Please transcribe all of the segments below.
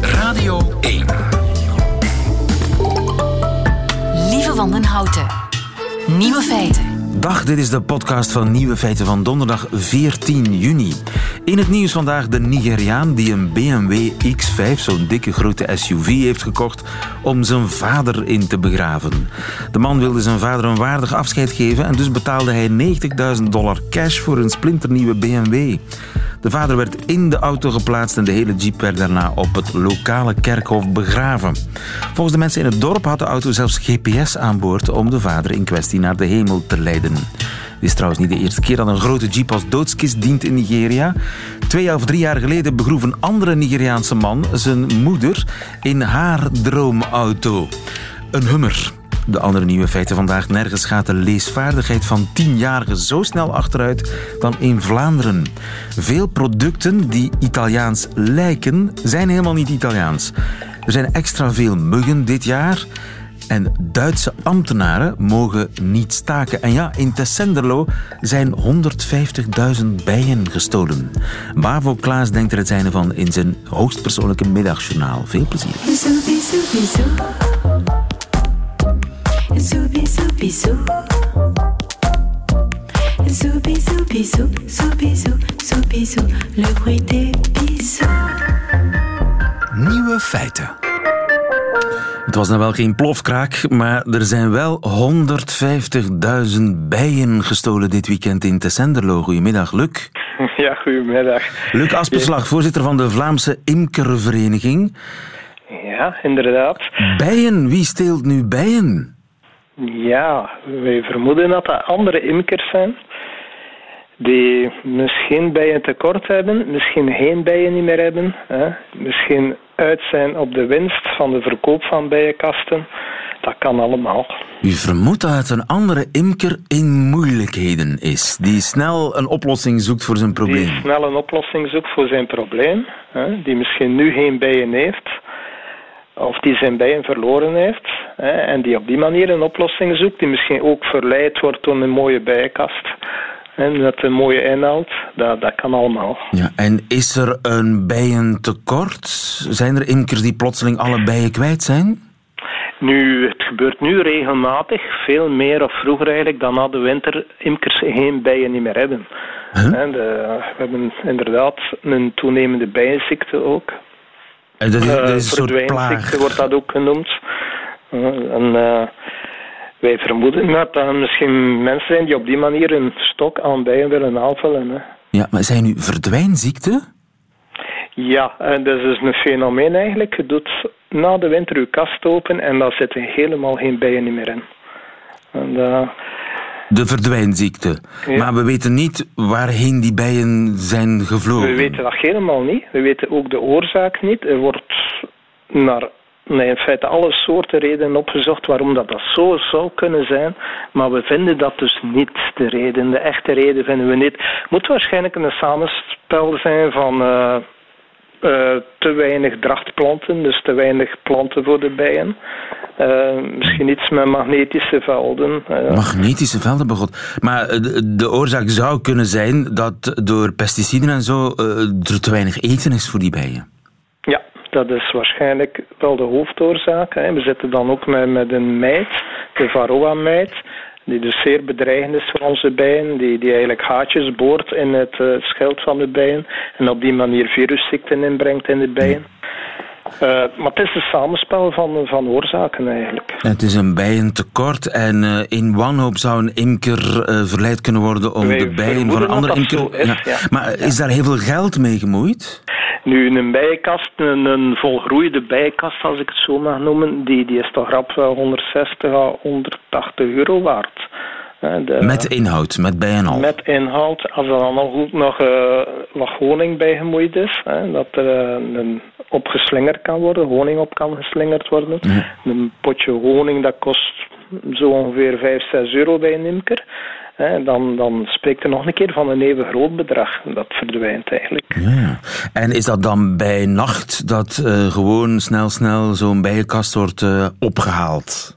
Radio 1. Lieve Wandenhouten. Nieuwe feiten. Dag, dit is de podcast van Nieuwe Feiten van donderdag 14 juni. In het nieuws vandaag de Nigeriaan die een BMW X5, zo'n dikke grote SUV, heeft gekocht om zijn vader in te begraven. De man wilde zijn vader een waardig afscheid geven en dus betaalde hij 90.000 dollar cash voor een splinternieuwe BMW. De vader werd in de auto geplaatst en de hele jeep werd daarna op het lokale kerkhof begraven. Volgens de mensen in het dorp had de auto zelfs GPS aan boord om de vader in kwestie naar de hemel te leiden. Dit is trouwens niet de eerste keer dat een grote jeep als doodskist dient in Nigeria. Twee of drie jaar geleden begroef een andere Nigeriaanse man zijn moeder in haar droomauto. Een Hummer. De andere nieuwe feiten vandaag. Nergens gaat de leesvaardigheid van tienjarigen zo snel achteruit dan in Vlaanderen. Veel producten die Italiaans lijken, zijn helemaal niet Italiaans. Er zijn extra veel muggen dit jaar. En Duitse ambtenaren mogen niet staken. En ja, in Tessenderlo zijn 150.000 bijen gestolen. Bavo Klaas denkt er het zijne van in zijn hoogstpersoonlijke middagjournaal. Veel plezier. Bisou, bisou. Bisou, bisou. Le bruit des bisous. Nieuwe feiten. Het was nou wel geen plofkraak, maar er zijn wel 150.000 bijen gestolen dit weekend in Tessenderlo. Goedemiddag, Luc. Ja, goedemiddag. Luc Asperslag, voorzitter van de Vlaamse Imkervereniging. Ja, inderdaad. Bijen, wie steelt nu bijen? Ja, wij vermoeden dat dat andere imkers zijn die misschien bijen tekort hebben, misschien geen bijen niet meer hebben, hè. misschien uit zijn op de winst van de verkoop van bijenkasten. Dat kan allemaal. U vermoedt dat het een andere imker in moeilijkheden is, die snel een oplossing zoekt voor zijn Die probleem. snel een oplossing zoekt voor zijn probleem, hè, die misschien nu geen bijen heeft, of die zijn bijen verloren heeft, hè, en die op die manier een oplossing zoekt, die misschien ook verleid wordt door een mooie bijenkast. hè, met een mooie inhoud, dat, dat kan allemaal. Ja, en is er een bijentekort? Zijn er imkers die plotseling alle bijen kwijt zijn? Nu, het gebeurt nu regelmatig, veel meer of vroeger eigenlijk, dan na de winter imkers geen bijen niet meer hebben. Huh? De- we hebben inderdaad een toenemende bijenziekte ook. En dat is, dat Eh, is een soort plaag. verdwijningsziekte wordt dat ook genoemd. Eh, en eh, wij vermoeden dat er misschien mensen zijn die op die manier een stok aan bijen willen aanvullen. Hè. Ja, maar zijn nu verdwijnziekte? Ja, en dat is een fenomeen eigenlijk. Je doet na de winter je kast open en daar zitten helemaal geen bijen meer in. En, eh, De verdwijnziekte. Ja. Maar we weten niet waarheen die bijen zijn gevlogen. we weten dat helemaal niet. We weten ook de oorzaak niet. Er wordt naar nee, in feite alle soorten redenen opgezocht waarom dat, dat zo zou kunnen zijn. Maar we vinden dat dus niet de reden. De echte reden vinden we niet. Het moet waarschijnlijk een samenspel zijn van eh, eh, te weinig drachtplanten, dus te weinig planten voor de bijen. Eh, misschien iets met magnetische velden. eh. Magnetische velden begot. Maar eh, de, de oorzaak zou kunnen zijn dat door pesticiden en zo er te weinig eten is voor die bijen. Ja, dat is waarschijnlijk wel de hoofdoorzaak. Hè. We zitten dan ook met, met een meid, de varroa-meid, die dus zeer bedreigend is voor onze bijen, die, die eigenlijk haatjes boort in het schild van de bijen en op die manier virusziekten inbrengt in de bijen. Eh, maar het is een samenspel van, van oorzaken eigenlijk. Het is een bijentekort en eh, in wanhoop zou een imker eh, verleid kunnen worden om Wij de bijen van een andere imker... zo is, ja. Maar is daar heel veel geld mee gemoeid? Nu, een bijenkast, een, een volgroeide bijenkast, als ik het zo mag noemen, die, die is toch rap wel 160 à 180 euro waard. De- Met inhoud, met bijen al. Met inhoud, als er dan nog, ook nog eh, wat honing bij gemoeid is, hè, dat er eh, een op geslingerd kan worden, honing op kan geslingerd worden. Een potje honing dat kost zo ongeveer 5, 6 euro bij een imker. Hè, dan, dan spreekt er nog een keer van een even groot bedrag. Dat verdwijnt eigenlijk. Ja. En is dat dan bij nacht dat eh, gewoon snel, snel zo'n bijenkast wordt eh, opgehaald?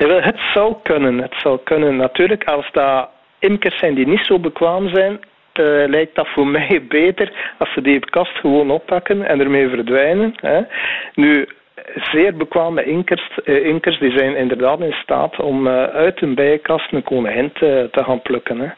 Ja, wel, Het zou kunnen, het zou kunnen. Natuurlijk, als dat imkers zijn die niet zo bekwaam zijn, eh, lijkt dat voor mij beter als ze die kast gewoon oppakken en ermee verdwijnen. Hè. Nu, zeer bekwame inkers, eh, inkers die zijn inderdaad in staat om eh, uit een bijenkast een koningin te, te gaan plukken. Hè.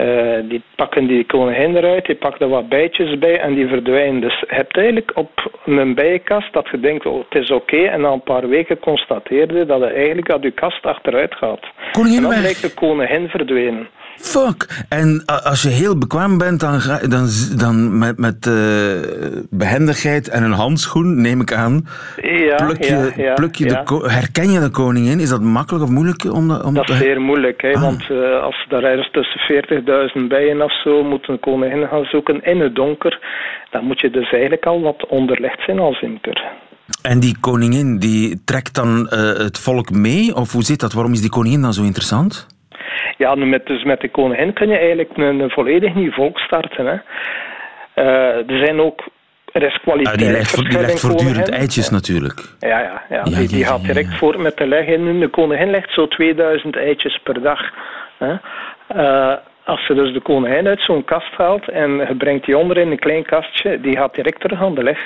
Eh, die pakken die koningin eruit, die pakken er wat bijtjes bij en die verdwijnen. Dus je hebt eigenlijk op een bijenkast dat je denkt, oh, het is oké, en na een paar weken constateerde dat het eigenlijk dat je kast achteruit gaat. Koningin en dan weg. blijkt de koningin verdwenen. Fuck. En als je heel bekwaam bent, dan, dan, dan met, met eh, behendigheid en een handschoen, neem ik aan, Ja, pluk je, ja, ja, pluk je de herken je de koningin? Is dat makkelijk of moeilijk? Om dat, om Dat is te- zeer moeilijk, hè, Ah. want eh, als daar ergens tussen 40.000 bijen of zo moeten een koningin gaan zoeken in het donker, dan moet je dus eigenlijk al wat onderlegd zijn als imker. En die koningin, die trekt dan eh, het volk mee? Of hoe zit dat? Waarom is die koningin dan zo interessant? Ja, met, dus met de koningin kun je eigenlijk een, een volledig nieuw volk starten. Hè. Eh, er zijn ook, er is Ah, kwaliteit. die legt, vo- die legt voortdurend eitjes natuurlijk. Ja, ja, ja. Ja, die, die ja, gaat ja, direct ja. voort met de leggen. De koningin legt zo 2000 eitjes per dag. Hè. Eh, als je dus de koningin uit zo'n kast haalt en je brengt die onder in een klein kastje, die gaat direct terug aan de leg.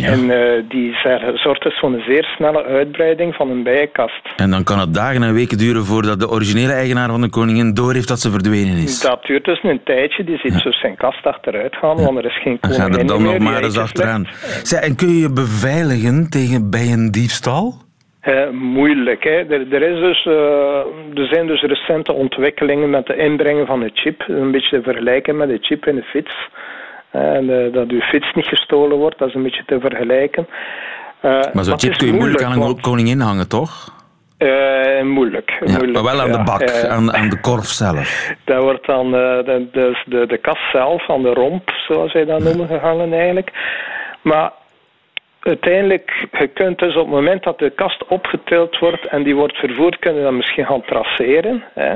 Ja. En eh, die zorgt dus voor een zeer snelle uitbreiding van een bijenkast. En dan kan het dagen en weken duren voordat de originele eigenaar van de koningin door heeft dat ze verdwenen is. Dat duurt dus een tijdje. Die ziet zo zijn kast achteruit gaan, want er is geen koningin gaat er dan meer nog maar eens achteraan. Zeg, en kun je je beveiligen tegen bijendiefstal? Eh, moeilijk. Hè. Er, er, is dus, eh, er zijn dus recente ontwikkelingen met de inbrengen van een chip. Een beetje te vergelijken met de chip in de fiets. En, eh, dat uw fiets niet gestolen wordt, dat is een beetje te vergelijken. Eh, Maar zo'n chip kun je moeilijk aan een want- koningin hangen, toch? Eh, moeilijk. Ja, moeilijk, maar wel aan de bak, aan, aan de korf zelf. Dat wordt dan de, de, de, de kast zelf, aan de romp, zoals zij dat noemen, gehangen eigenlijk. Maar uiteindelijk, je kunt dus op het moment dat de kast opgetild wordt en die wordt vervoerd, kun je dat misschien gaan traceren. Hè?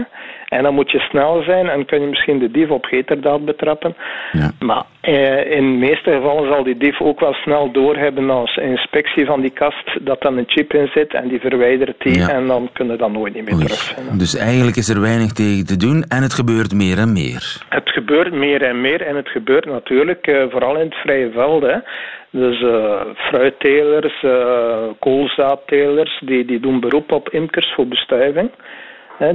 En dan moet je snel zijn en kun je misschien de dief op heterdaad betrappen. Ja. Maar eh, in de meeste gevallen zal die dief ook wel snel doorhebben als inspectie van die kast dat dan een chip in zit en die verwijdert die Ja. en dan kun je dat nooit niet meer Oei. terugvinden. Dus eigenlijk is er weinig tegen te doen en het gebeurt meer en meer. Het gebeurt meer en meer en het gebeurt natuurlijk eh, vooral in het vrije veld. Hè. Dus eh fruittelers, eh koolzaadtelers, die, die doen beroep op imkers voor bestuiving.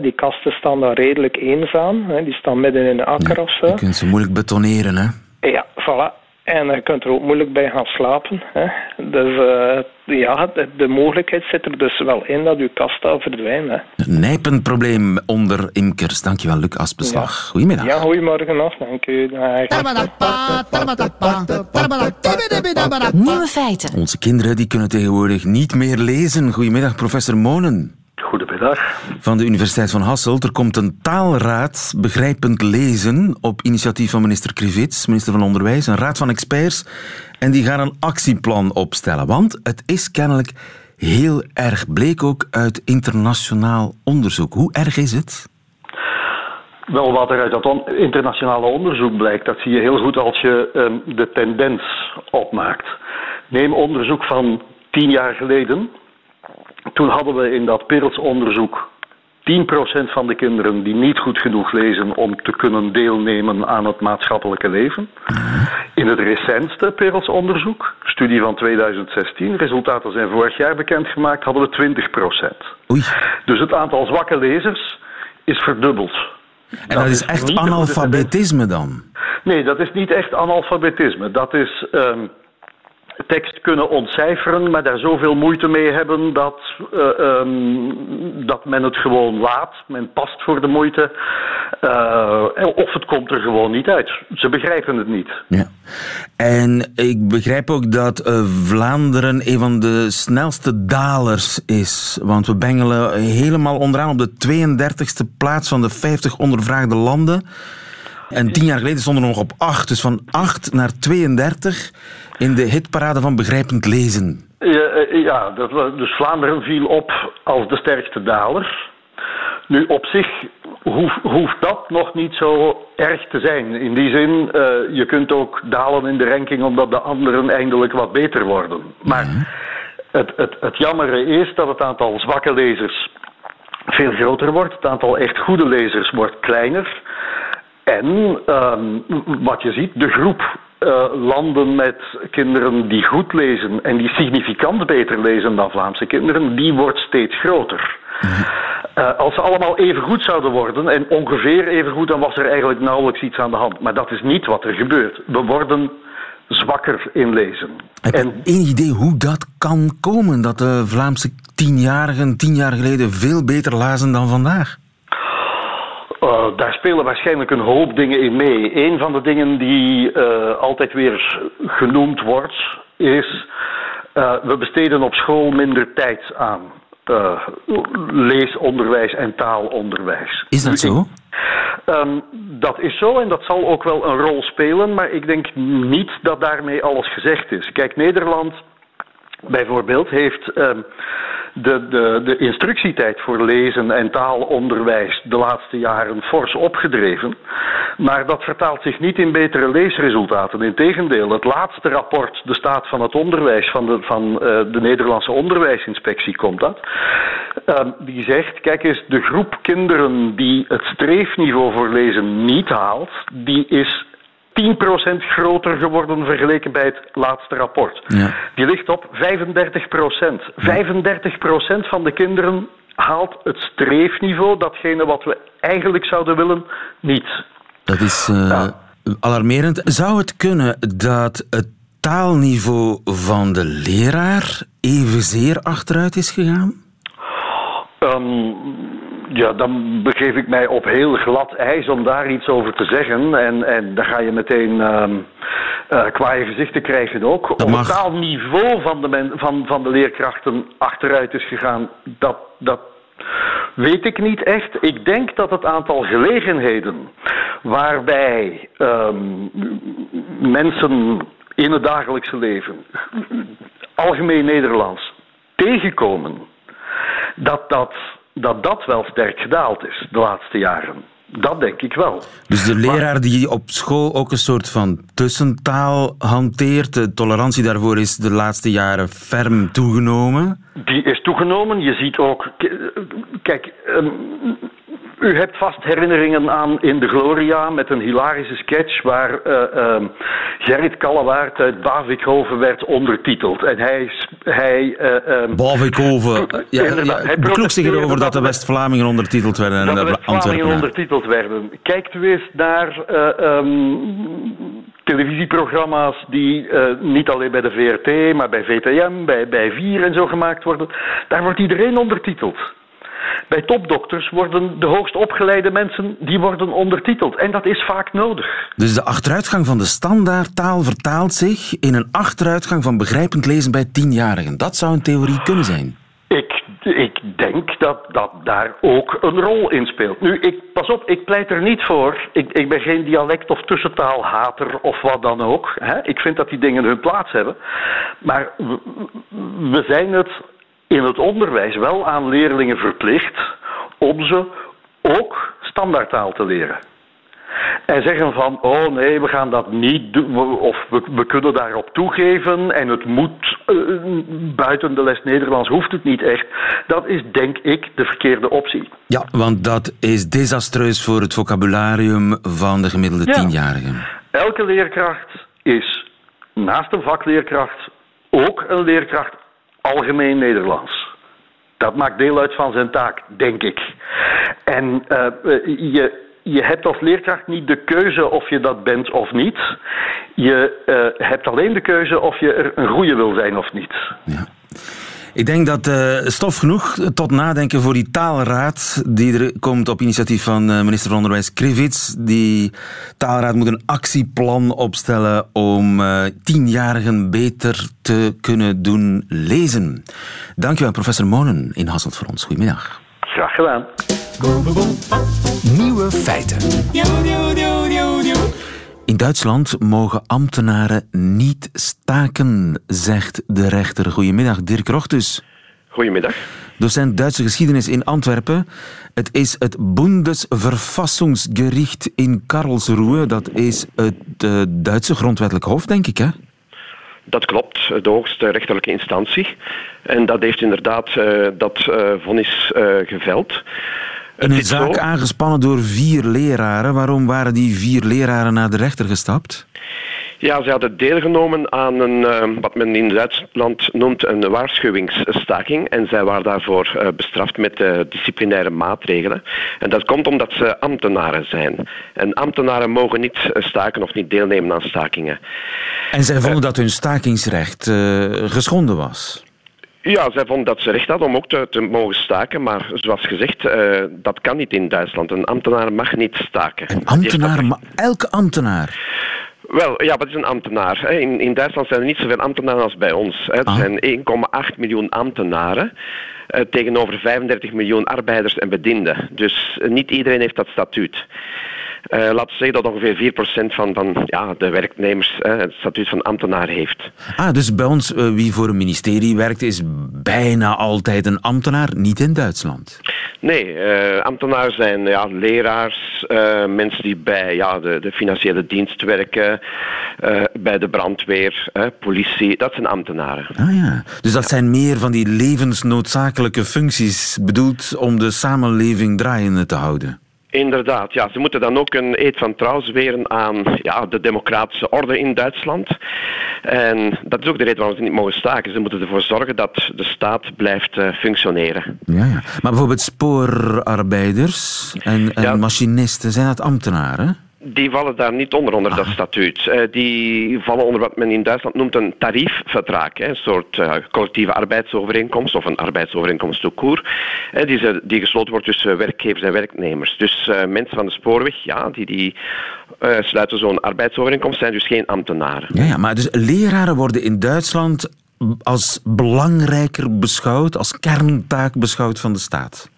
Die kasten staan daar redelijk eenzaam. Die staan midden in een akker of zo. Je kunt ze moeilijk betoneren, hè? Ja, voilà. En je kunt er ook moeilijk bij gaan slapen. Hè. Dus eh, ja, de, de mogelijkheid zit er dus wel in dat uw kast daar verdwijnt. Hè. Een nijpend probleem onder imkers. Dankjewel, Luc Aspeslag. Goedemiddag. Ja, goedemorgen nog. Dank u. Nieuwe feiten. Onze kinderen die kunnen tegenwoordig niet meer lezen. Goedemiddag, professor Monen. Van de Universiteit van Hasselt. Er komt een taalraad begrijpend lezen op initiatief van minister Krivits, minister van Onderwijs, een raad van experts. En die gaan een actieplan opstellen. Want het is kennelijk heel erg, bleek ook uit internationaal onderzoek. Hoe erg is het? Wel, wat er uit dat on- internationale onderzoek blijkt, dat zie je heel goed als je ehm, de tendens opmaakt. Neem onderzoek van tien jaar geleden. Toen hadden we in dat Pirls-onderzoek 10% van de kinderen die niet goed genoeg lezen om te kunnen deelnemen aan het maatschappelijke leven. In het recentste Pirls-onderzoek, studie van 2016, resultaten zijn vorig jaar bekendgemaakt, hadden we 20%. Oei. Dus het aantal zwakke lezers is verdubbeld. En dat, is echt analfabetisme dan? Nee, dat is niet echt analfabetisme. Dat is ehm, tekst kunnen ontcijferen, maar daar zoveel moeite mee hebben dat, eh, ehm, dat men het gewoon laat. Men past voor de moeite. Eh, of het komt er gewoon niet uit. Ze begrijpen het niet. Ja. En ik begrijp ook dat eh, Vlaanderen een van de snelste dalers is. Want we bengelen helemaal onderaan op de 32e plaats van de 50 ondervraagde landen. En tien jaar geleden stonden we nog op 8. Dus van 8 naar 32 in de hitparade van begrijpend lezen. Ja, eh, ja dus Vlaanderen viel op als de sterkste daler. Nu, op zich hoef- hoeft dat nog niet zo erg te zijn. In die zin, eh, je kunt ook dalen in de ranking omdat de anderen eindelijk wat beter worden. Maar het, het, het jammere is dat het aantal zwakke lezers veel groter wordt. Het aantal echt goede lezers wordt kleiner. En ehm, wat je ziet, de groep uh, landen met kinderen die goed lezen en die significant beter lezen dan Vlaamse kinderen, die wordt steeds groter. Uh, als ze allemaal even goed zouden worden en ongeveer even goed, dan was er eigenlijk nauwelijks iets aan de hand. Maar dat is niet wat er gebeurt. We worden zwakker in lezen. Heb je en... één idee hoe dat kan komen? Dat de Vlaamse tienjarigen tien jaar geleden veel beter lazen dan vandaag? Uh, daar spelen waarschijnlijk een hoop dingen in mee. Een van de dingen die uh, altijd weer genoemd wordt, is uh, we besteden op school minder tijd aan leesonderwijs en taalonderwijs. Is dat zo? Um, dat is zo en dat zal ook wel een rol spelen, maar ik denk niet dat daarmee alles gezegd is. Kijk, Nederland bijvoorbeeld heeft um, de, de, de instructietijd voor lezen en taalonderwijs de laatste jaren fors opgedreven. Maar dat vertaalt zich niet in betere leesresultaten. Integendeel, het laatste rapport, de staat van het onderwijs van de, van, uh, de Nederlandse onderwijsinspectie komt dat. Uh, die zegt, kijk eens, de groep kinderen die het streefniveau voor lezen niet haalt, die is 10% groter geworden vergeleken bij het laatste rapport. Ja. Die ligt op 35%. 35% van de kinderen haalt het streefniveau, datgene wat we eigenlijk zouden willen, niet. Dat is uh, alarmerend. Zou het kunnen dat het taalniveau van de leraar evenzeer achteruit is gegaan? Um, ja, dan begeef ik mij op heel glad ijs om daar iets over te zeggen. En, en dan ga je meteen uh, qua je gezichten krijgen ook. Dat Op het taalniveau van de, van, van de leerkrachten achteruit is gegaan, dat, dat weet ik niet echt. Ik denk dat het aantal gelegenheden waarbij um, mensen in het dagelijkse leven algemeen Nederlands tegenkomen, dat dat dat dat wel sterk gedaald is de laatste jaren. Dat denk ik wel. Dus de leraar die op school ook een soort van tussentaal hanteert, de tolerantie daarvoor is de laatste jaren ferm toegenomen? Die is toegenomen. Je ziet ook. Kijk, ehm, u hebt vast herinneringen aan in de Gloria met een hilarische sketch waar uh, Gerrit Kallewaard uit Bavikhoven werd ondertiteld. En hij... hij uh, Bavikhoven. Ja, hij beklok zich erover dat de West-Vlamingen ondertiteld werden. Dat de West-Vlamingen ondertiteld werden. Kijkt u eens naar um, televisieprogramma's die uh, niet alleen bij de VRT, maar bij VTM, bij, bij Vier en zo gemaakt worden. Daar wordt iedereen ondertiteld. Bij topdokters worden de hoogst opgeleide mensen die worden ondertiteld. En dat is vaak nodig. Dus de achteruitgang van de standaardtaal vertaalt zich in een achteruitgang van begrijpend lezen bij tienjarigen. Dat zou een theorie kunnen zijn. Ik, ik denk dat dat daar ook een rol in speelt. Nu, ik, pas op, ik pleit er niet voor. Ik, ik ben geen dialect- of tussentaalhater of wat dan ook. Hè. Ik vind dat die dingen hun plaats hebben. Maar we, we zijn het in het onderwijs wel aan leerlingen verplicht om ze ook standaardtaal te leren. En zeggen van, oh nee, we gaan dat niet doen, of we, we kunnen daarop toegeven en het moet, uh, buiten de les Nederlands hoeft het niet echt. Dat is, denk ik, de verkeerde optie. Ja, want dat is desastreus voor het vocabularium van de gemiddelde ja. tienjarigen. Elke leerkracht is naast een vakleerkracht ook een leerkracht algemeen Nederlands. Dat maakt deel uit van zijn taak, denk ik. En uh, je, je hebt als leerkracht niet de keuze of je dat bent of niet. Je uh, hebt alleen de keuze of je er een goede wil zijn of niet. Ja. Ik denk dat uh, stof genoeg tot nadenken voor die taalraad die er komt op initiatief van uh, minister van Onderwijs Krivits. Die taalraad moet een actieplan opstellen om uh, tienjarigen beter te kunnen doen lezen. Dankjewel, professor Monen in Hasselt voor ons. Goedemiddag. Graag gedaan. Nieuwe feiten. In Duitsland mogen ambtenaren niet staken, zegt de rechter. Goedemiddag, Dirk Rochtus. Goedemiddag. Docent Duitse geschiedenis in Antwerpen. Het is het Bundesverfassungsgericht in Karlsruhe. Dat is het uh, Duitse grondwettelijk hof, denk ik, hè? Dat klopt, de hoogste rechterlijke instantie. En dat heeft inderdaad uh, dat uh, vonnis geveld. Een zaak aangespannen door vier leraren. Waarom waren die vier leraren naar de rechter gestapt? Ja, ze hadden deelgenomen aan een, uh, wat men in Duitsland noemt een waarschuwingsstaking. En zij waren daarvoor uh, bestraft met uh, disciplinaire maatregelen. En dat komt omdat ze ambtenaren zijn. En ambtenaren mogen niet staken of niet deelnemen aan stakingen. En zij vonden dat hun stakingsrecht geschonden was? Ja, zij vonden dat ze recht hadden om ook te, te mogen staken. Maar zoals gezegd, uh, dat kan niet in Duitsland. Een ambtenaar mag niet staken. Een ambtenaar? Maar elke ambtenaar? Wel, ja, wat is een ambtenaar? In, in Duitsland zijn er niet zoveel ambtenaren als bij ons. Er ah. zijn 1,8 miljoen ambtenaren. Uh, tegenover 35 miljoen arbeiders en bedienden. Dus uh, niet iedereen heeft dat statuut. Uh, laten we zeggen dat ongeveer 4% van, van ja, de werknemers uh, het statuut van ambtenaar heeft. Ah, dus bij ons, uh, wie voor een ministerie werkt, is bijna altijd een ambtenaar, niet in Duitsland? Nee, ambtenaren zijn ja, leraars, mensen die bij ja, de, de financiële dienst werken, bij de brandweer, politie, dat zijn ambtenaren. Ah ja, dus dat zijn meer van die levensnoodzakelijke functies bedoeld om de samenleving draaiende te houden? Inderdaad, ja. Ze moeten dan ook een eed van trouw zweren aan ja, de democratische orde in Duitsland. En dat is ook de reden waarom ze niet mogen staken. Ze moeten ervoor zorgen dat de staat blijft uh, functioneren. Ja, ja. Maar bijvoorbeeld spoorarbeiders en, en machinisten, zijn dat ambtenaren? Die vallen daar niet onder, onder dat ah. statuut. Uh, die vallen onder wat men in Duitsland noemt een tariefverdrag. Hè, een soort uh, collectieve arbeidsovereenkomst of een arbeidsovereenkomst tout court. Uh, die, die, gesloten wordt tussen werkgevers en werknemers. Dus mensen van de spoorweg, ja, die, die sluiten zo'n arbeidsovereenkomst, zijn dus geen ambtenaren. Ja, ja, maar dus leraren worden in Duitsland als belangrijker beschouwd, als kerntaak beschouwd van de staat.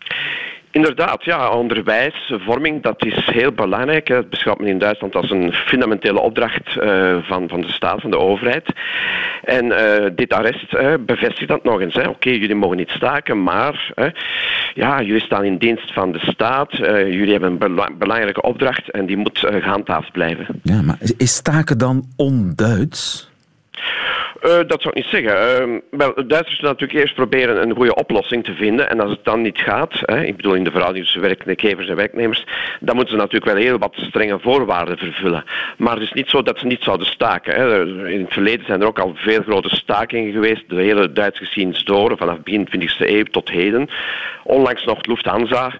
Inderdaad, ja, onderwijs, vorming, dat is heel belangrijk. Dat beschouwt men in Duitsland als een fundamentele opdracht uh, van, van de staat, van de overheid. En uh, dit arrest uh, bevestigt dat nog eens. Oké, jullie mogen niet staken, maar ja, jullie staan in dienst van de staat. jullie hebben een bela belangrijke opdracht en die moet gehandhaafd blijven. Ja, maar is staken dan onduits? Uh, dat zou ik niet zeggen. Uh, wel, Duitsers natuurlijk eerst proberen een goede oplossing te vinden. En als het dan niet gaat, hè, ik bedoel in de verhouding tussen werkgevers en werknemers, dan moeten ze natuurlijk wel heel wat strenge voorwaarden vervullen. Maar het is niet zo dat ze niet zouden staken. Hè. In het verleden zijn er ook al veel grote stakingen geweest, de hele Duitse geschiedenis door, vanaf begin 20e eeuw tot heden. Onlangs nog Lufthansa.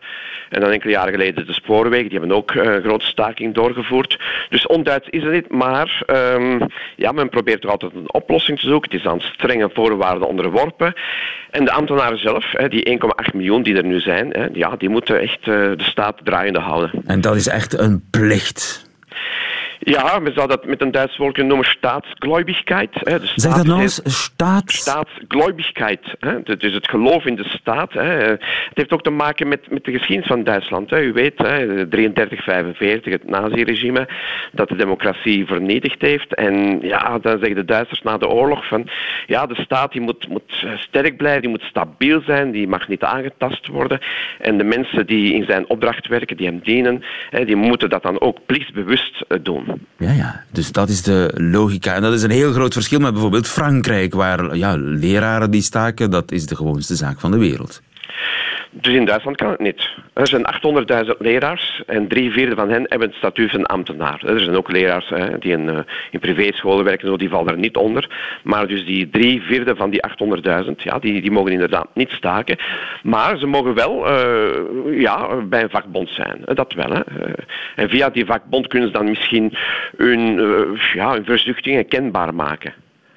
En dan enkele jaren geleden de spoorwegen, die hebben ook uh, een grote staking doorgevoerd. Dus onduits is het niet, maar um, ja, men probeert er altijd een oplossing te zoeken. Het is aan strenge voorwaarden onderworpen. En de ambtenaren zelf, die 1,8 miljoen die er nu zijn, ja, die moeten echt uh, de staat draaiende houden. En dat is echt een plicht. Ja, we zouden dat met een Duits woord kunnen noemen staatsgläubigkeit. Hè. De zeg dat nou eens, staats... Staatsgläubigkeit. Hè. Dus het geloof in de staat. Hè. Het heeft ook te maken met, met de geschiedenis van Duitsland. Hè. U weet, hè, 33, 45, het naziregime, dat de democratie vernietigd heeft. En ja, dan zeggen de Duitsers na de oorlog van, ja, de staat die moet, moet sterk blijven, die moet stabiel zijn, die mag niet aangetast worden. En de mensen die in zijn opdracht werken, die hem dienen, hè, die moeten dat dan ook plichtbewust eh, doen. Ja, ja, dus dat is de logica. En dat is een heel groot verschil met bijvoorbeeld Frankrijk, waar ja, leraren die staken, dat is de gewoonste zaak van de wereld. Dus in Duitsland kan het niet. Er zijn 800.000 leraars en drie vierde van hen hebben het statuut van ambtenaar. Er zijn ook leraars hè, die in, uh, in privéscholen werken, die vallen er niet onder. Maar dus die drie vierde van die 800.000, ja, die, die mogen inderdaad niet staken. Maar ze mogen wel uh, ja, bij een vakbond zijn. Dat wel. Hè. En via die vakbond kunnen ze dan misschien hun, uh, ja, hun verzuchtingen kenbaar maken.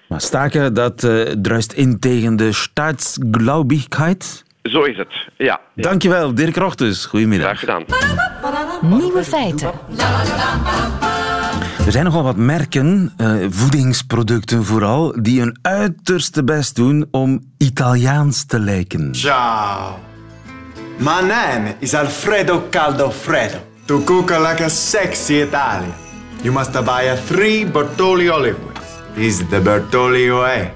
Maar staken, dat druist in tegen de staatsglaubigheid? Zo is het, ja. Dankjewel, Dirk Rochters. Goedemiddag. Graag gedaan. Nieuwe feiten. Er zijn nogal wat merken, uh, voedingsproducten vooral, die hun uiterste best doen om Italiaans te lijken. Ciao. My name is Alfredo Caldofredo. To cook like a sexy Italian, you must buy a three Bertolli olive oils. This is the Bertolli way.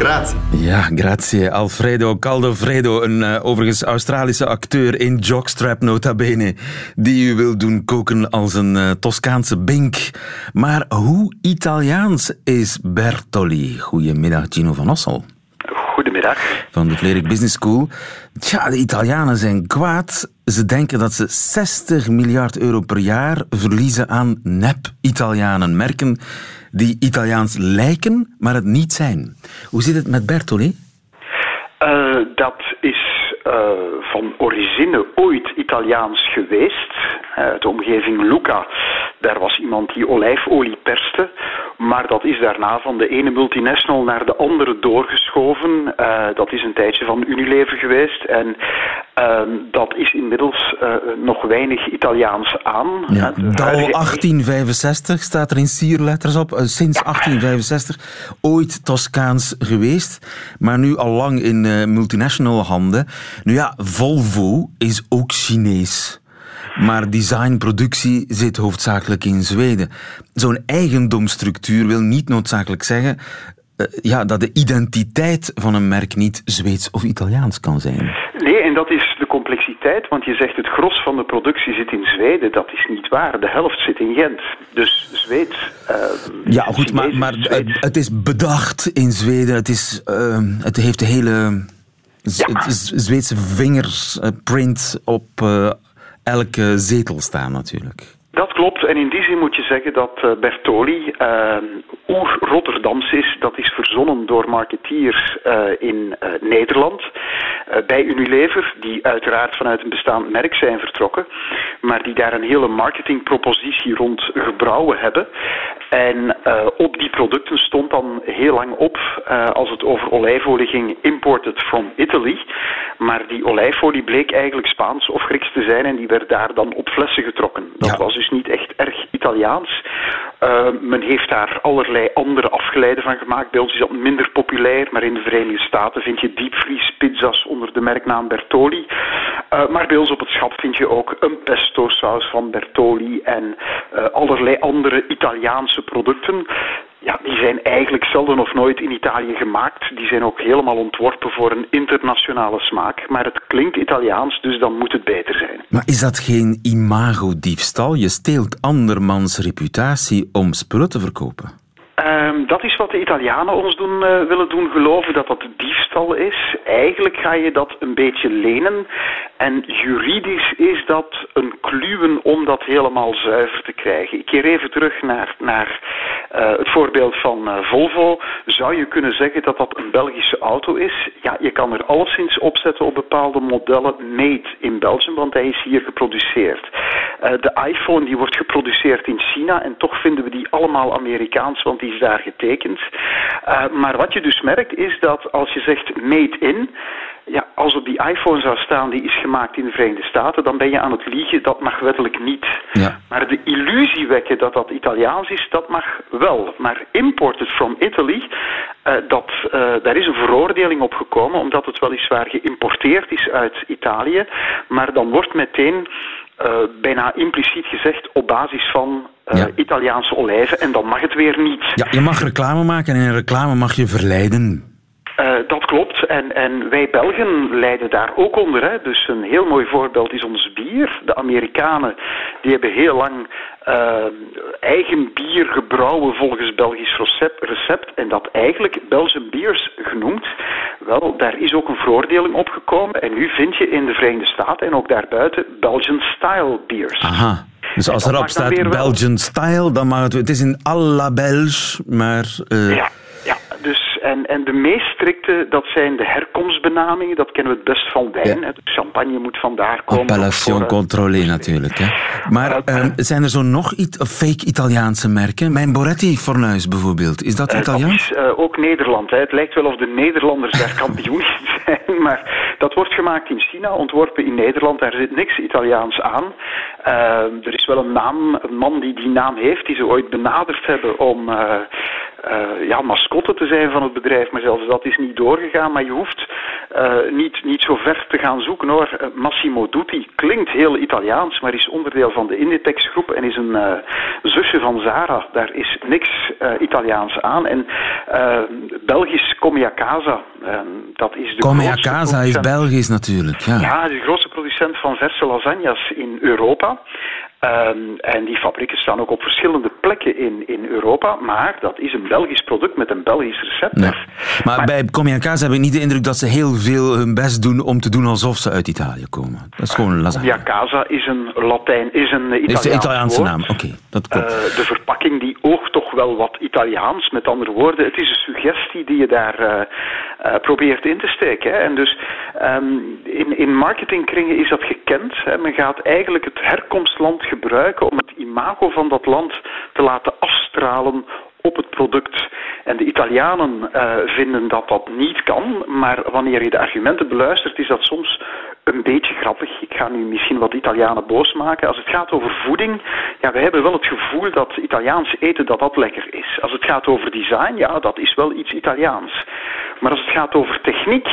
Grazie. Ja, grazie. Alfredo Caldofredo, een uh, overigens Australische acteur in Jockstrap nota bene, die u wil doen koken als een uh, Toscaanse bink. Maar hoe Italiaans is Bertoli? Goedemiddag, Gino van Ossel. Goedemiddag. Van de Vlerik Business School. Tja, de Italianen zijn kwaad. Ze denken dat ze 60 miljard euro per jaar verliezen aan nep-Italianen. Merken die Italiaans lijken, maar het niet zijn. Hoe zit het met Bertoli? Uh, dat is uh, van origine ooit Italiaans geweest. Uh, de omgeving Luca, daar was iemand die olijfolie perste. Maar dat is daarna van de ene multinational naar de andere doorgeschoven. Dat is een tijdje van Unilever geweest. En dat is inmiddels uh, nog weinig Italiaans aan. Ja, DAL 1865 staat er in sierletters op. sinds 1865 ooit Toscaans geweest. Maar nu al lang in multinational handen. Nu ja, Volvo is ook Chinees. Maar designproductie zit hoofdzakelijk in Zweden. Zo'n eigendomsstructuur wil niet noodzakelijk zeggen uh, ja, dat de identiteit van een merk niet Zweeds of Italiaans kan zijn. Dat is de complexiteit, want je zegt het gros van de productie zit in Zweden. Dat is niet waar. De helft zit in Gent. Dus Zweeds. Uh, ja, goed, maar, maar het is bedacht in Zweden. Het, is, uh, het heeft de hele ja. Zweedse vingerprint op elke zetel staan natuurlijk. Dat klopt. En in die zin moet je zeggen dat Bertoli uh, oer-Rotterdams is. Dat is verzonnen door marketeers uh, in Nederland. Bij Unilever, die uiteraard vanuit een bestaand merk zijn vertrokken. Maar die daar een hele marketingpropositie rond gebrouwen hebben. En op die producten stond dan heel lang op, als het over olijfolie ging, imported from Italy. Maar die olijfolie bleek eigenlijk Spaans of Grieks te zijn en die werd daar dan op flessen getrokken. Dat was dus niet echt erg Italiaans. Uh, men heeft daar allerlei andere afgeleiden van gemaakt. Bij ons is dat minder populair, maar in de Verenigde Staten vind je diepvriespizza's onder de merknaam Bertoli. Uh, maar bij ons op het schap vind je ook een pesto saus van Bertoli en uh, allerlei andere Italiaanse producten ja, die zijn eigenlijk zelden of nooit in Italië gemaakt. Die zijn ook helemaal ontworpen voor een internationale smaak. Maar het klinkt Italiaans, dus dan moet het beter zijn. Maar is dat geen imagodiefstal? Je steelt andermans reputatie om spullen te verkopen. Um, dat is wat de Italianen ons doen, uh, willen doen geloven, dat dat diefstal is. Eigenlijk ga je dat een beetje lenen. En juridisch is dat een kluwen om dat helemaal zuiver te krijgen. Ik keer even terug naar, naar uh, het voorbeeld van uh, Volvo. Zou je kunnen zeggen dat dat een Belgische auto is? Ja, je kan er alleszins opzetten op bepaalde modellen made in Belgium, want hij is hier geproduceerd. de iPhone die wordt geproduceerd in China en toch vinden we die allemaal Amerikaans, want die is daar getekend. Maar wat je dus merkt is dat als je zegt made in, ja, als op die iPhone zou staan die is gemaakt in de Verenigde Staten, dan ben je aan het liegen, dat mag wettelijk niet. Ja. Maar de illusie wekken dat dat Italiaans is, dat mag wel. Maar imported from Italy, uh, dat, uh, daar is een veroordeling op gekomen, omdat het weliswaar geïmporteerd is uit Italië, maar dan wordt meteen uh, bijna impliciet gezegd op basis van uh, ja. Italiaanse olijven en dan mag het weer niet. Ja, je mag reclame maken en in reclame mag je verleiden. Uh, dat klopt. En, en wij Belgen lijden daar ook onder. Hè. Dus een heel mooi voorbeeld is ons bier. De Amerikanen die hebben heel lang uh, eigen bier gebrouwen volgens Belgisch recept, recept. En dat eigenlijk Belgian Beers genoemd. Wel, daar is ook een veroordeling opgekomen. En nu vind je in de Verenigde Staten en ook daarbuiten Belgian Style Beers. Aha. Dus als erop staat Belgian Style, dan mag het... Het is in à la Belge, maar... Uh... Ja, ja, dus en, en de meest strikte, dat zijn de herkomstbenamingen. Dat kennen we het best van wijn. Ja. Champagne moet vandaar komen. Appellation contrôlée natuurlijk. Hè. Maar uh, zijn er zo nog iets, fake Italiaanse merken? Mijn Boretti-fornuis bijvoorbeeld, is dat Italiaans? Dat is ook Nederland. Hè. Het lijkt wel of de Nederlanders daar kampioen zijn. Maar dat wordt gemaakt in China, ontworpen in Nederland. Daar zit niks Italiaans aan. Uh, er is wel een naam, een man die die naam heeft, die ze ooit benaderd hebben om ja, mascotte te zijn van het bedrijf, maar zelfs dat is niet doorgegaan. Maar je hoeft uh, niet, niet zo ver te gaan zoeken hoor. Uh, Massimo Dutti klinkt heel Italiaans, maar is onderdeel van de Inditex groep en is een zusje van Zara. Daar is niks Italiaans aan. En Belgisch Comia Casa, dat is de Comia Casa is Belgisch natuurlijk. Ja, ja de grootste producent van verse lasagnes in Europa. Ehm, en die fabrieken staan ook op verschillende plekken in, in Europa, maar dat is een Belgisch product met een Belgisch recept. Nee. Maar, bij Comia Kaas heb ik niet de indruk dat ze heel veel hun best doen om te doen alsof ze uit Italië komen. Dat is gewoon lasagne. Ja, casa is een Latijn, is een Italiaans Is de Italiaanse woord. naam, oké, dat klopt. Eh, de verpakking die oogt toch wel wat Italiaans. Met andere woorden, het is een suggestie die je daar eh, eh, probeert in te steken. Hè. En dus ehm, in, in marketingkringen is dat gekend. Hè. Men gaat eigenlijk het herkomstland gebruiken om het imago van dat land te laten afstralen op het product. En de Italianen eh, vinden dat dat niet kan, maar wanneer je de argumenten beluistert, is dat soms een beetje grappig. Ik ga nu misschien wat Italianen boos maken. Als het gaat over voeding, ja, we hebben wel het gevoel dat Italiaans eten dat dat lekker is. Als het gaat over design, ja, dat is wel iets Italiaans. Maar als het gaat over techniek,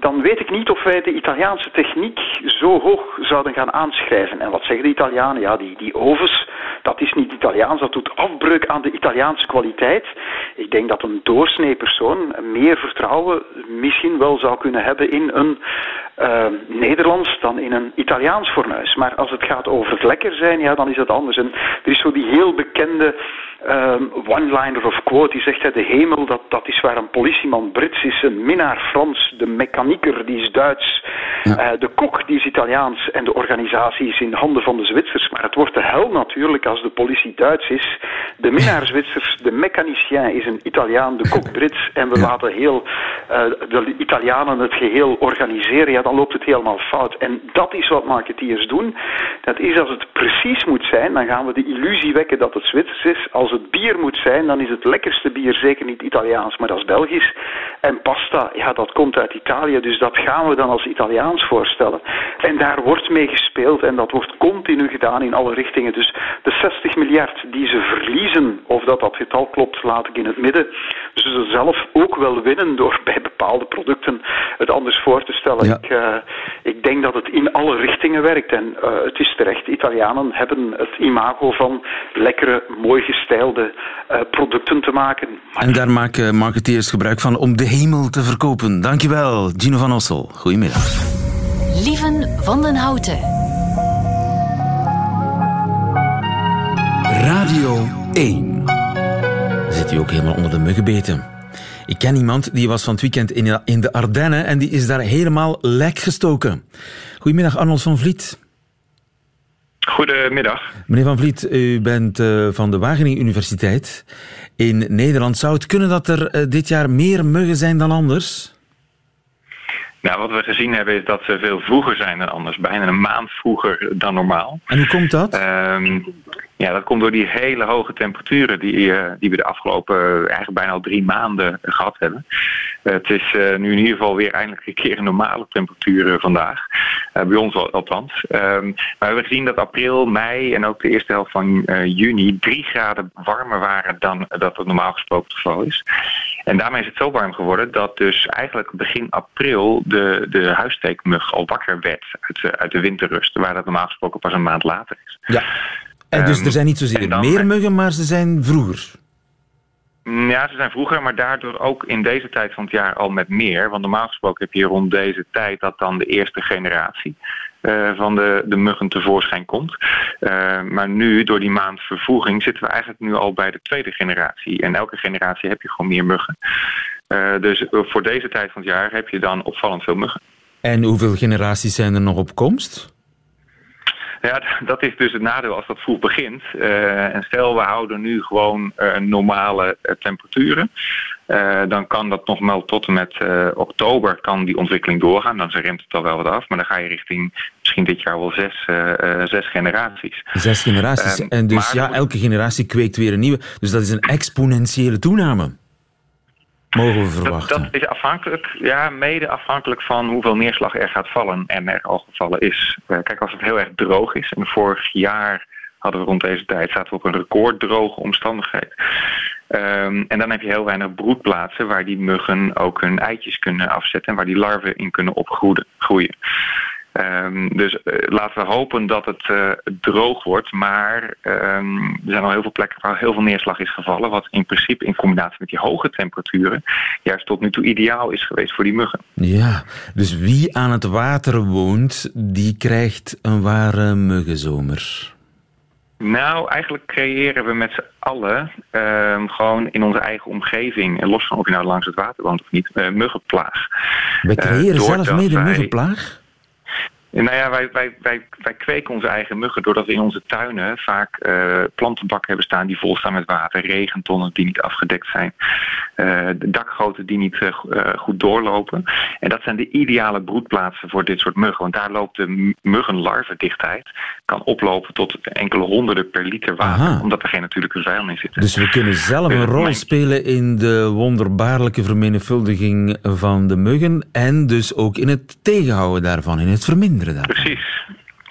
dan weet ik niet of wij de Italiaanse techniek zo hoog zouden gaan aanschrijven. En wat zeggen de Italianen? Ja, die, die ovens, dat is niet Italiaans, dat doet afbreuk aan de Italiaanse kwaliteit. Ik denk dat een doorsnee persoon meer vertrouwen misschien wel zou kunnen hebben in een uh, Nederlands dan in een Italiaans fornuis. Maar als het gaat over het lekker zijn, ja, dan is het anders. En er is zo die heel bekende um, one-liner of quote, die zegt, de hemel, dat, dat is waar een politieman Brits is, een minnaar Frans, de mechanieker, die is Duits, ja. uh, de kok, die is Italiaans en de organisatie is in handen van de Zwitsers. Maar het wordt de hel natuurlijk als de politie Duits is. De minnaar Zwitsers, de mechanicien is een Italiaan, de kok Brits en we ja. laten heel uh, de Italianen het geheel organiseren. Ja, dan loopt het helemaal fout. En dat is wat marketeers doen. Dat is als het precies moet zijn, dan gaan we de illusie wekken dat het Zwitsers is. Als het bier moet zijn, dan is het lekkerste bier zeker niet Italiaans, maar dat is Belgisch. En pasta, ja, dat komt uit Italië, dus dat gaan we dan als Italiaans voorstellen. En daar wordt mee gespeeld en dat wordt continu gedaan in alle richtingen. Dus de 60 miljard die ze verliezen, of dat dat getal klopt, laat ik in het midden. Ze zelf ook wel winnen door bij bepaalde producten het anders voor te stellen. Ja. Ik, uh, ik denk dat het in alle richtingen werkt en uh, het is terecht. Italianen hebben het imago van lekkere, mooi gestijlde uh, producten te maken. Maar... En daar maken marketeers gebruik van om de hemel te verkopen. Dankjewel, Gino van Ossel. Goedemiddag. Lieven van den Houten. Radio 1. Zit u ook helemaal onder de muggenbeten? Ik ken iemand die was van het weekend in, de Ardennen en die is daar helemaal lek gestoken. Goedemiddag, Arnold van Vliet. Goedemiddag. Meneer Van Vliet, u bent uh, van de Wageningen Universiteit in Nederland. Zou het kunnen dat er uh, dit jaar meer muggen zijn dan anders? Nou, wat we gezien hebben is dat ze veel vroeger zijn dan anders. Bijna een maand vroeger dan normaal. En hoe komt dat? Um, ja, dat komt door die hele hoge temperaturen die, uh, die we de afgelopen uh, eigenlijk bijna al drie maanden gehad hebben. Het is nu in ieder geval weer eindelijk een keer een normale temperatuur vandaag. bij ons althans. Um, maar we hebben gezien dat april, mei en ook de eerste helft van juni drie graden warmer waren dan dat het normaal gesproken het geval is. En daarmee is het zo warm geworden dat dus eigenlijk begin april de, de huissteekmug al wakker werd uit, uit de winterrust. Waar dat normaal gesproken pas een maand later is. Ja. En dus er zijn niet zozeer dan, meer muggen, maar ze zijn vroeger. Ja, ze zijn vroeger, maar daardoor ook in deze tijd van het jaar al met meer. Want normaal gesproken heb je rond deze tijd dat dan de eerste generatie uh, van de, de muggen tevoorschijn komt. Uh, maar nu, door die maand vervoeging, zitten we eigenlijk nu al bij de tweede generatie. En elke generatie heb je gewoon meer muggen. Uh, dus voor deze tijd van het jaar heb je dan opvallend veel muggen. En hoeveel generaties zijn er nog op komst? Ja, dat is dus het nadeel als dat vroeg begint. Uh, en stel, we houden nu gewoon uh, normale uh, temperaturen. dan kan dat nog wel tot en met oktober kan die ontwikkeling doorgaan. Dan remt het al wel wat af. Maar dan ga je richting misschien dit jaar wel zes, zes generaties. Zes generaties. Ehm, en dus ja, elke generatie kweekt weer een nieuwe. Dus dat is een exponentiële toename. Mogen we verwachten? Dat, dat, is afhankelijk, ja, mede afhankelijk van hoeveel neerslag er gaat vallen en er al gevallen is. Uh, kijk, als het heel erg droog is, en vorig jaar hadden we rond deze tijd, zaten we op een recorddroge omstandigheid. Um, en dan heb je heel weinig broedplaatsen waar die muggen ook hun eitjes kunnen afzetten en waar die larven in kunnen opgroeien. Um, dus uh, laten we hopen dat het uh, droog wordt. Maar um, er zijn al heel veel plekken waar heel veel neerslag is gevallen. Wat in principe in combinatie met die hoge temperaturen juist tot nu toe ideaal is geweest voor die muggen. Ja, dus wie aan het water woont, die krijgt een ware muggenzomer. Nou, eigenlijk creëren we met z'n allen ehm, gewoon in onze eigen omgeving, en los van of je nou langs het water woont of niet, uh, muggenplaag. We creëren Eh, zelf mee de muggenplaag? Nou ja, wij, wij, wij, wij kweken onze eigen muggen doordat we in onze tuinen vaak eh, plantenbakken hebben staan die vol staan met water, regentonnen die niet afgedekt zijn, de dakgoten die niet eh, go- goed doorlopen. En dat zijn de ideale broedplaatsen voor dit soort muggen, want daar loopt de muggenlarvendichtheid kan oplopen tot enkele honderden per liter water, Aha. omdat er geen natuurlijke vijand in zitten. Dus we kunnen zelf een rol spelen in de wonderbaarlijke vermenigvuldiging van de muggen en dus ook in het tegenhouden daarvan, in het verminderen Precies.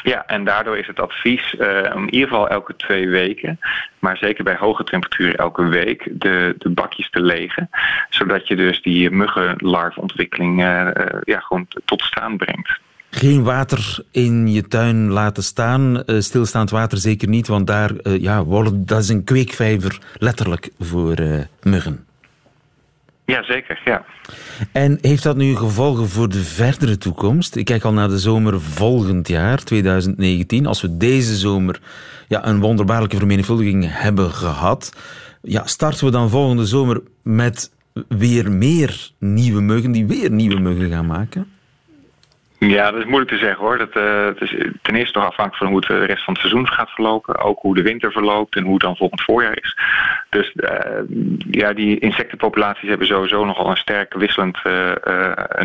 Ja, en daardoor is het advies om in ieder geval elke twee weken, maar zeker bij hoge temperaturen elke week, de, de bakjes te legen. Zodat je dus die muggenlarvontwikkeling eh, eh, ja, gewoon tot staan brengt. Geen water in je tuin laten staan, stilstaand water zeker niet, want daar, ja, worden, dat is een kweekvijver letterlijk voor muggen. Ja, zeker. Ja. En heeft dat nu gevolgen voor de verdere toekomst? Ik kijk al naar de zomer volgend jaar, 2019. Als we deze zomer ja, een wonderbaarlijke vermenigvuldiging hebben gehad, ja, starten we dan volgende zomer met weer meer nieuwe muggen die weer nieuwe muggen gaan maken? Ja, dat is moeilijk te zeggen hoor. Dat, eh, het is ten eerste nog afhankelijk van hoe het eh, de rest van het seizoen gaat verlopen. Ook hoe de winter verloopt en hoe het dan volgend voorjaar is. Dus eh, ja, die insectenpopulaties hebben sowieso nogal een sterk wisselend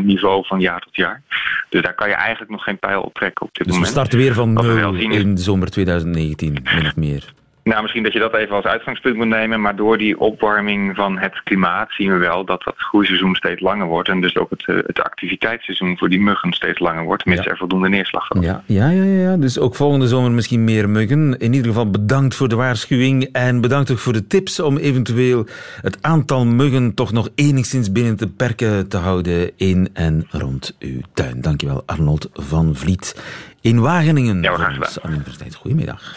niveau van jaar tot jaar. Dus daar kan je eigenlijk nog geen pijl op trekken op dit Dus we moment. starten weer van we nul in de zomer 2019, min of meer. Nou, misschien dat je dat even als uitgangspunt moet nemen. Maar door die opwarming van het klimaat zien we wel dat dat groeiseizoen steeds langer wordt. En dus ook het, eh, het activiteitsseizoen voor die muggen steeds langer wordt. Mits er voldoende neerslag valt. Ja, ja, ja, ja, ja. Dus ook volgende zomer misschien meer muggen. In ieder geval bedankt voor de waarschuwing en bedankt ook voor de tips om eventueel het aantal muggen toch nog enigszins binnen te perken te houden in en rond uw tuin. Dankjewel Arnold van Vliet in Wageningen. Ja, aan de Universiteit. Goedemiddag.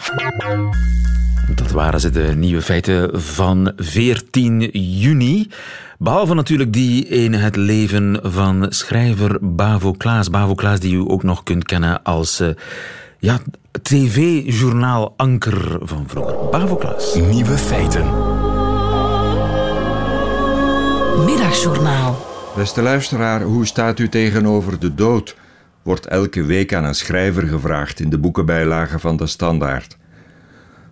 Dat waren ze, de nieuwe feiten van 14 juni. Behalve natuurlijk die in het leven van schrijver Bavo Klaas. Bavo Klaas, die u ook nog kunt kennen als eh, ja, tv-journaal-anker van vroeger. Bavo Klaas. Nieuwe feiten. Middagjournaal. Beste luisteraar, hoe staat u tegenover de dood? Wordt elke week aan een schrijver gevraagd in de boekenbijlagen van de Standaard.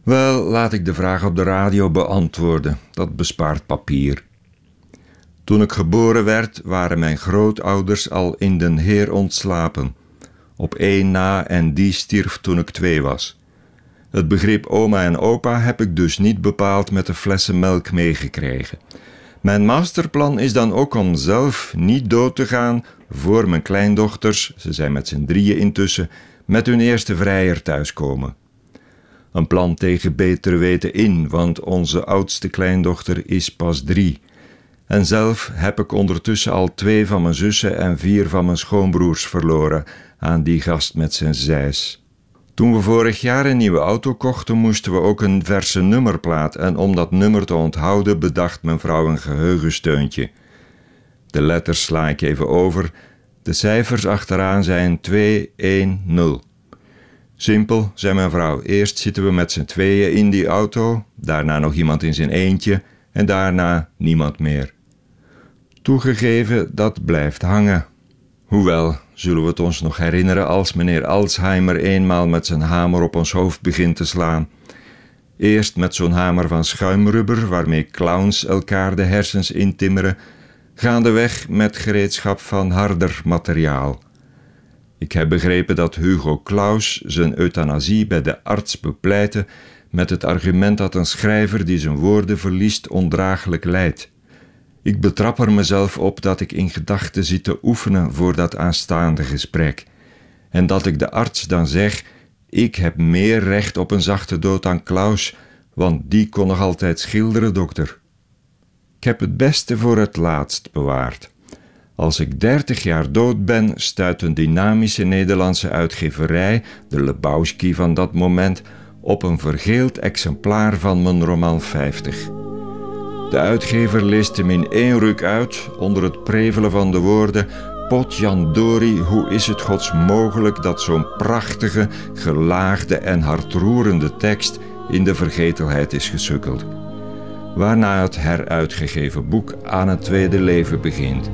Wel, laat ik de vraag op de radio beantwoorden. Dat bespaart papier. Toen ik geboren werd, waren mijn grootouders al in den Heer ontslapen. Op één na en die stierf toen ik twee was. Het begrip oma en opa heb ik dus niet bepaald met de flessen melk meegekregen. Mijn masterplan is dan ook om zelf niet dood te gaan voor mijn kleindochters, ze zijn met z'n drieën intussen, met hun eerste vrijer thuiskomen. Een plan tegen beter weten in, want onze oudste kleindochter is pas drie. En zelf heb ik ondertussen al twee van mijn zussen en vier van mijn schoonbroers verloren aan die gast met zijn zijs. Toen we vorig jaar een nieuwe auto kochten, moesten we ook een verse nummerplaat en om dat nummer te onthouden bedacht mijn vrouw een geheugensteuntje. De letters sla ik even over. De cijfers achteraan zijn 210. Simpel, zei mijn vrouw. Eerst zitten we met z'n tweeën in die auto, daarna nog iemand in zijn eentje en daarna niemand meer. Toegegeven, dat blijft hangen. Hoewel, zullen we het ons nog herinneren als meneer Alzheimer eenmaal met zijn hamer op ons hoofd begint te slaan. Eerst met zo'n hamer van schuimrubber waarmee clowns elkaar de hersens intimmeren, gaandeweg met gereedschap van harder materiaal. Ik heb begrepen dat Hugo Claus zijn euthanasie bij de arts bepleitte met het argument dat een schrijver die zijn woorden verliest ondraaglijk lijdt. Ik betrap er mezelf op dat ik in gedachten zit te oefenen voor dat aanstaande gesprek. En dat ik de arts dan zeg: Ik heb meer recht op een zachte dood dan Klaus, want die kon nog altijd schilderen, dokter. Ik heb het beste voor het laatst bewaard. Als ik dertig jaar dood ben, stuit een dynamische Nederlandse uitgeverij, de Lebowski van dat moment, op een vergeeld exemplaar van mijn roman 50. De uitgever leest hem in één ruk uit, onder het prevelen van de woorden: Potjandori, hoe is het gods mogelijk dat zo'n prachtige, gelaagde en hartroerende tekst in de vergetelheid is gesukkeld. Waarna het heruitgegeven boek aan het tweede leven begint.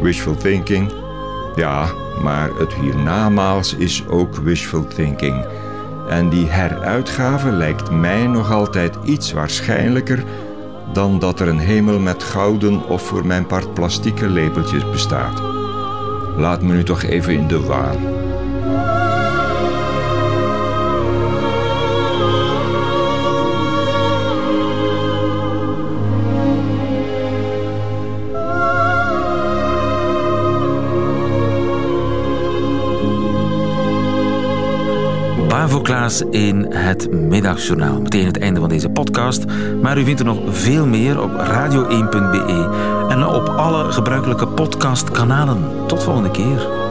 Wishful thinking? Ja, maar het hiernamaals is ook wishful thinking. En die heruitgave lijkt mij nog altijd iets waarschijnlijker dan dat er een hemel met gouden of voor mijn part plastieke lepeltjes bestaat. Laat me nu toch even in de waan. Klaas in het Middagjournaal. Meteen het einde van deze podcast. Maar u vindt er nog veel meer op radio1.be en op alle gebruikelijke podcastkanalen. Tot volgende keer.